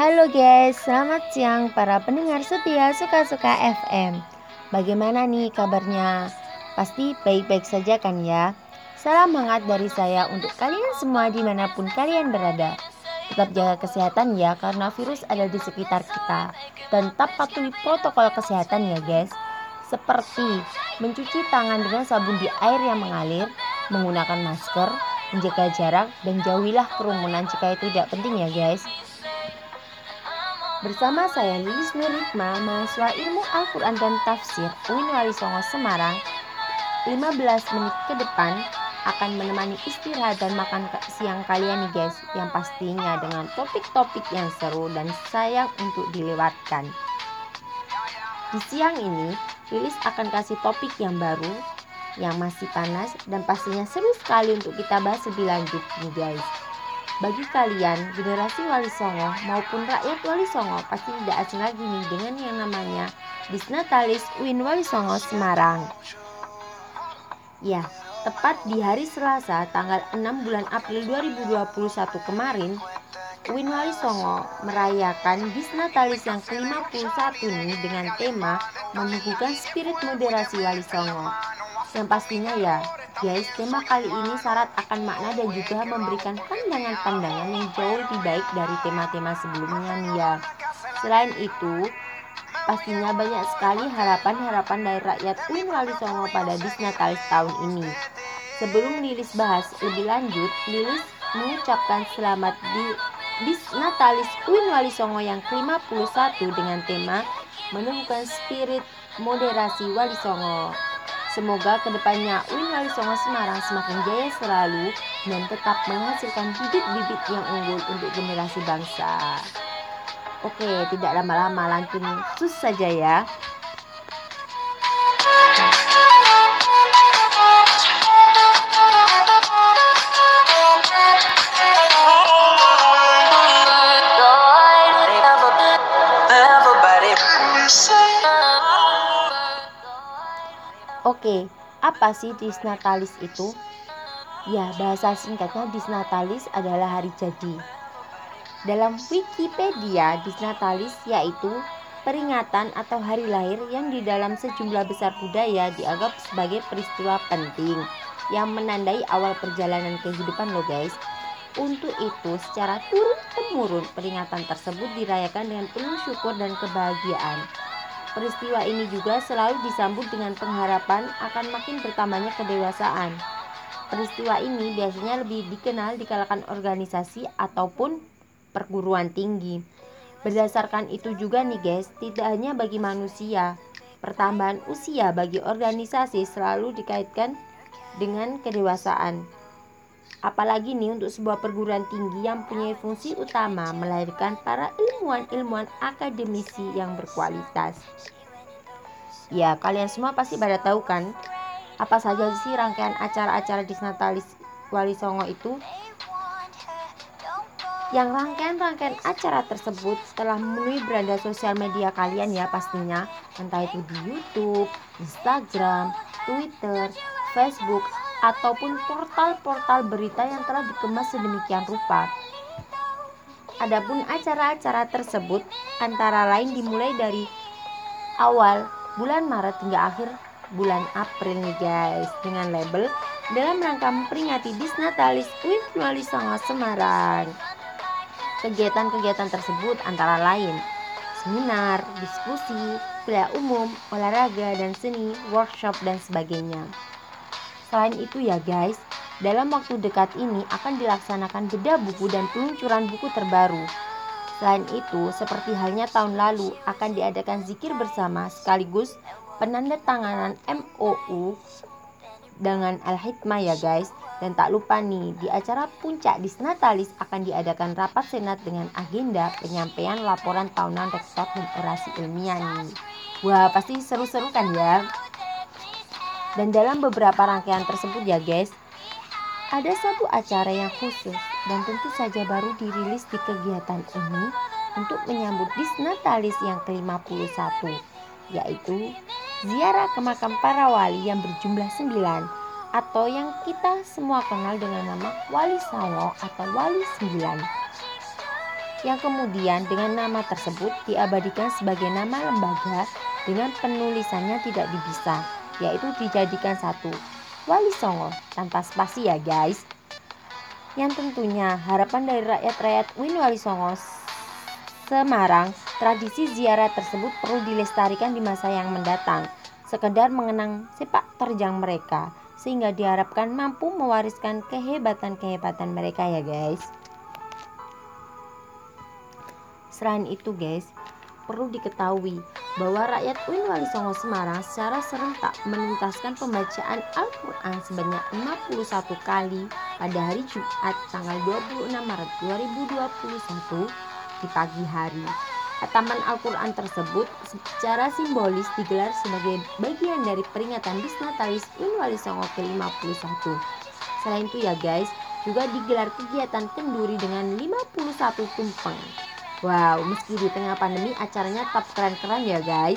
Halo guys, selamat siang para pendengar setia Suka-Suka FM Bagaimana nih kabarnya? Pasti baik-baik saja kan ya? Salam hangat dari saya untuk kalian semua di mana pun kalian berada. Tetap jaga kesehatan ya karena virus ada di sekitar kita. Dan tetap patuhi protokol kesehatan ya guys. Seperti mencuci tangan dengan sabun di air yang mengalir Menggunakan masker, menjaga jarak, dan jauhilah kerumunan jika itu tidak penting ya guys Bersama saya Lilis Nurikma, mahasiswa ilmu Al-Quran dan Tafsir UIN Wali Songo Semarang. 15 menit ke depan akan menemani istirahat dan makan siang kalian nih guys. Yang pastinya dengan topik-topik yang seru dan sayang untuk dilewatkan. Di siang ini, Lilis akan kasih topik yang baru yang masih panas dan pastinya seru sekali untuk kita bahas lebih lanjut nih guys bagi kalian, generasi Wali Songo maupun rakyat Wali Songo pasti tidak asing lagi nih dengan yang namanya Disnatalis Win Wali Songo Semarang. Ya, tepat di hari Selasa tanggal 6 bulan April 2021 kemarin, Win Wali Songo merayakan Disnatalis yang ke-51 nih dengan tema menumbuhkan spirit moderasi Wali Songo. Yang pastinya ya, Guys, tema kali ini syarat akan makna dan juga memberikan pandangan-pandangan yang jauh lebih baik dari tema-tema sebelumnya nih ya. Selain itu, pastinya banyak sekali harapan-harapan dari rakyat Uin Wali Songo pada Disnatalis tahun ini. Sebelum Lilis bahas lebih lanjut, Lilis mengucapkan selamat di Disnatalis Uin Wali Songo yang ke-51 dengan tema menemukan spirit moderasi Wali Songo. Semoga ke depannya UIN Songo Semarang semakin jaya selalu dan tetap menghasilkan bibit-bibit yang unggul untuk generasi bangsa. Oke, tidak lama-lama langsung sus saja ya. Oke, apa sih disnatalis itu? Ya, bahasa singkatnya disnatalis adalah hari jadi. Dalam Wikipedia, disnatalis yaitu peringatan atau hari lahir yang di dalam sejumlah besar budaya dianggap sebagai peristiwa penting yang menandai awal perjalanan kehidupan lo guys. Untuk itu, secara turun-temurun peringatan tersebut dirayakan dengan penuh syukur dan kebahagiaan. Peristiwa ini juga selalu disambut dengan pengharapan akan makin bertambahnya kedewasaan. Peristiwa ini biasanya lebih dikenal di kalangan organisasi ataupun perguruan tinggi. Berdasarkan itu juga nih guys, tidak hanya bagi manusia, pertambahan usia bagi organisasi selalu dikaitkan dengan kedewasaan. Apalagi nih untuk sebuah perguruan tinggi yang punya fungsi utama melahirkan para ilmuwan-ilmuwan akademisi yang berkualitas. Ya, kalian semua pasti pada tahu kan apa saja sih rangkaian acara-acara Disnatalis Wali Songo itu? Yang rangkaian-rangkaian acara tersebut telah memenuhi beranda sosial media kalian ya pastinya Entah itu di Youtube, Instagram, Twitter, Facebook, ataupun portal-portal berita yang telah dikemas sedemikian rupa. Adapun acara-acara tersebut antara lain dimulai dari awal bulan Maret hingga akhir bulan April nih guys dengan label dalam rangka memperingati Disnatalis with Wali Songo Semarang. Kegiatan-kegiatan tersebut antara lain seminar, diskusi, kuliah umum, olahraga dan seni, workshop dan sebagainya. Selain itu ya guys, dalam waktu dekat ini akan dilaksanakan bedah buku dan peluncuran buku terbaru. Selain itu, seperti halnya tahun lalu akan diadakan zikir bersama sekaligus penandatanganan MOU dengan Al-Hikmah ya guys. Dan tak lupa nih, di acara puncak Disnatalis akan diadakan rapat senat dengan agenda penyampaian laporan tahunan rektor dan orasi ilmiah nih. Wah, pasti seru-seru kan ya? Dan dalam beberapa rangkaian tersebut ya guys, ada satu acara yang khusus dan tentu saja baru dirilis di kegiatan ini untuk menyambut Disnatalis yang ke-51 yaitu ziarah ke makam para wali yang berjumlah 9 atau yang kita semua kenal dengan nama Wali Songo atau Wali 9. yang kemudian dengan nama tersebut diabadikan sebagai nama lembaga dengan penulisannya tidak dipisah, yaitu dijadikan satu. Wali Songo tanpa spasi ya guys. Yang tentunya harapan dari rakyat-rakyat Win Wali Songo Semarang, tradisi ziarah tersebut perlu dilestarikan di masa yang mendatang, sekedar mengenang sepak terjang mereka, sehingga diharapkan mampu mewariskan kehebatan-kehebatan mereka ya guys. Selain itu guys, perlu diketahui bahwa rakyat Win Wali Songo Semarang secara serentak menuntaskan pembacaan Al-Quran sebanyak 51 kali pada hari Jumat tanggal 26 Maret 2021 di pagi hari. Hataman Al-Quran tersebut secara simbolis digelar sebagai bagian dari peringatan Disnatalis Win Wali Songo ke-51. Selain itu ya guys, juga digelar kegiatan kenduri dengan 51 tumpeng Wow, meski di tengah pandemi acaranya tetap keren-keren ya guys.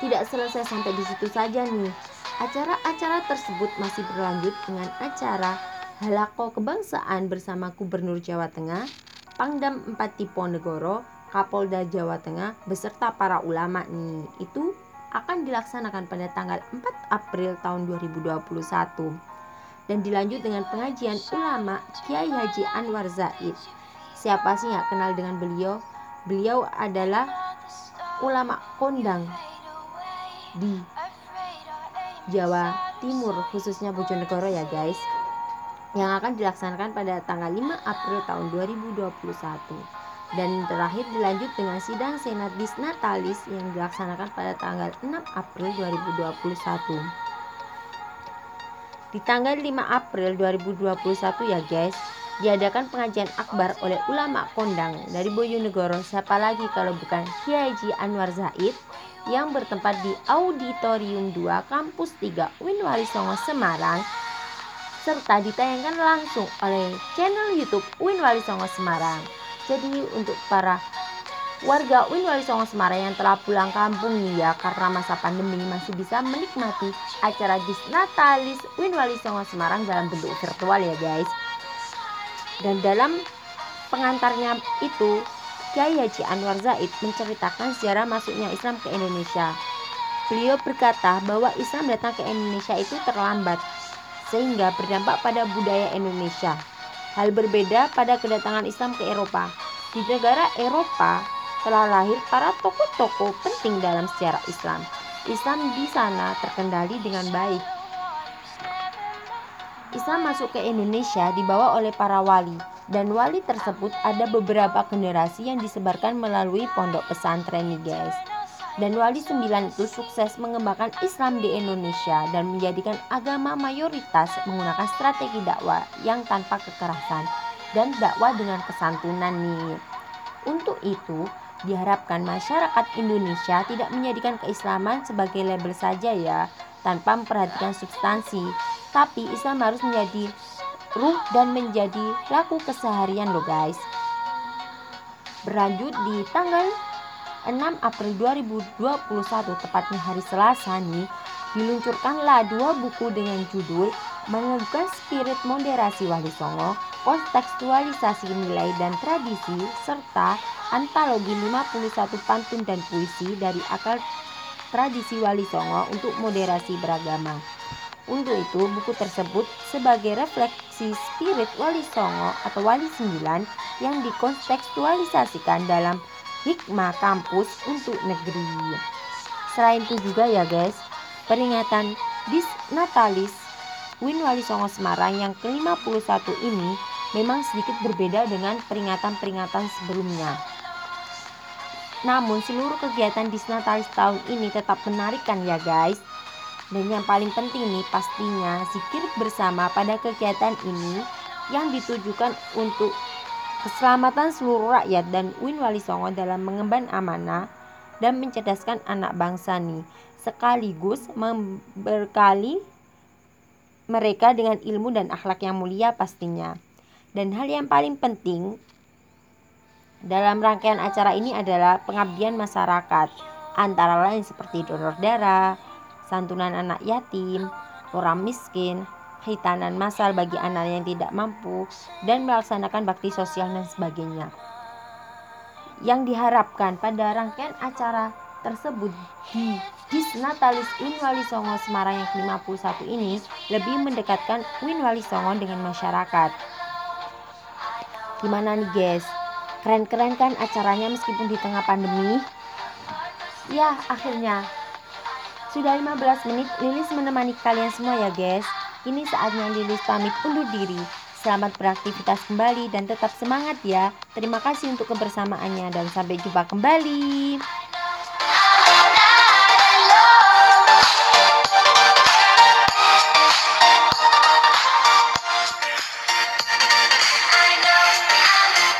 Tidak selesai sampai di situ saja nih. Acara-acara tersebut masih berlanjut dengan acara Halako Kebangsaan bersama Gubernur Jawa Tengah, Pangdam 4 Tiponegoro, Kapolda Jawa Tengah beserta para ulama nih. Itu akan dilaksanakan pada tanggal 4 April tahun 2021 dan dilanjut dengan pengajian ulama Kiai Haji Anwar Zaid Siapa sih nggak kenal dengan beliau? Beliau adalah ulama kondang di Jawa Timur khususnya Bojonegoro ya guys. Yang akan dilaksanakan pada tanggal 5 April tahun 2021 dan terakhir dilanjut dengan sidang Senat Disnatalis yang dilaksanakan pada tanggal 6 April 2021 di tanggal 5 April 2021 ya guys diadakan pengajian akbar oleh ulama kondang dari Bojonegoro siapa lagi kalau bukan Kiai Anwar Zaid yang bertempat di Auditorium 2 Kampus 3 Winwali Songo Semarang serta ditayangkan langsung oleh channel YouTube Winwali Songo Semarang. Jadi untuk para warga Winwali Songo Semarang yang telah pulang kampung nih ya karena masa pandemi masih bisa menikmati acara Disnatalis Winwali Songo Semarang dalam bentuk virtual ya guys. Dan dalam pengantarnya itu, Kiai Haji Anwar Zaid menceritakan sejarah masuknya Islam ke Indonesia. Beliau berkata bahwa Islam datang ke Indonesia itu terlambat, sehingga berdampak pada budaya Indonesia. Hal berbeda pada kedatangan Islam ke Eropa. Di negara Eropa telah lahir para tokoh-tokoh penting dalam sejarah Islam. Islam di sana terkendali dengan baik Islam masuk ke Indonesia dibawa oleh para wali dan wali tersebut ada beberapa generasi yang disebarkan melalui pondok pesantren nih guys. Dan wali sembilan itu sukses mengembangkan Islam di Indonesia dan menjadikan agama mayoritas menggunakan strategi dakwah yang tanpa kekerasan dan dakwah dengan kesantunan nih. Untuk itu, diharapkan masyarakat Indonesia tidak menjadikan keislaman sebagai label saja ya, tanpa memperhatikan substansi tapi Islam harus menjadi ruh dan menjadi laku keseharian loh guys. Berlanjut di tanggal 6 April 2021 tepatnya hari Selasa nih diluncurkanlah dua buku dengan judul Mengeluhkan Spirit Moderasi Wali Songo, Kontekstualisasi Nilai dan Tradisi, serta Antologi 51 Pantun dan Puisi dari Akal Tradisi Wali Songo untuk Moderasi Beragama. Untuk itu, buku tersebut sebagai refleksi spirit Wali Songo atau Wali Sembilan yang dikontekstualisasikan dalam hikmah kampus untuk negeri. Selain itu juga ya guys, peringatan Disnatalis Win Wali Songo Semarang yang ke-51 ini memang sedikit berbeda dengan peringatan-peringatan sebelumnya. Namun seluruh kegiatan Disnatalis tahun ini tetap menarikan ya guys dan yang paling penting nih pastinya zikir bersama pada kegiatan ini yang ditujukan untuk keselamatan seluruh rakyat dan Win Wali Songo dalam mengemban amanah dan mencerdaskan anak bangsa nih sekaligus memberkali mereka dengan ilmu dan akhlak yang mulia pastinya. Dan hal yang paling penting dalam rangkaian acara ini adalah pengabdian masyarakat antara lain seperti donor darah, santunan anak yatim, orang miskin, hitanan massal bagi anak yang tidak mampu, dan melaksanakan bakti sosial dan sebagainya. Yang diharapkan pada rangkaian acara tersebut di Disnatalis Win Wali Songo Semarang yang ke-51 ini lebih mendekatkan Win Wali Songo dengan masyarakat. Gimana nih guys? Keren-keren kan acaranya meskipun di tengah pandemi? Ya, akhirnya sudah 15 menit Lilis menemani kalian semua ya guys. Ini saatnya Lilis pamit undur diri. Selamat beraktivitas kembali dan tetap semangat ya. Terima kasih untuk kebersamaannya dan sampai jumpa kembali.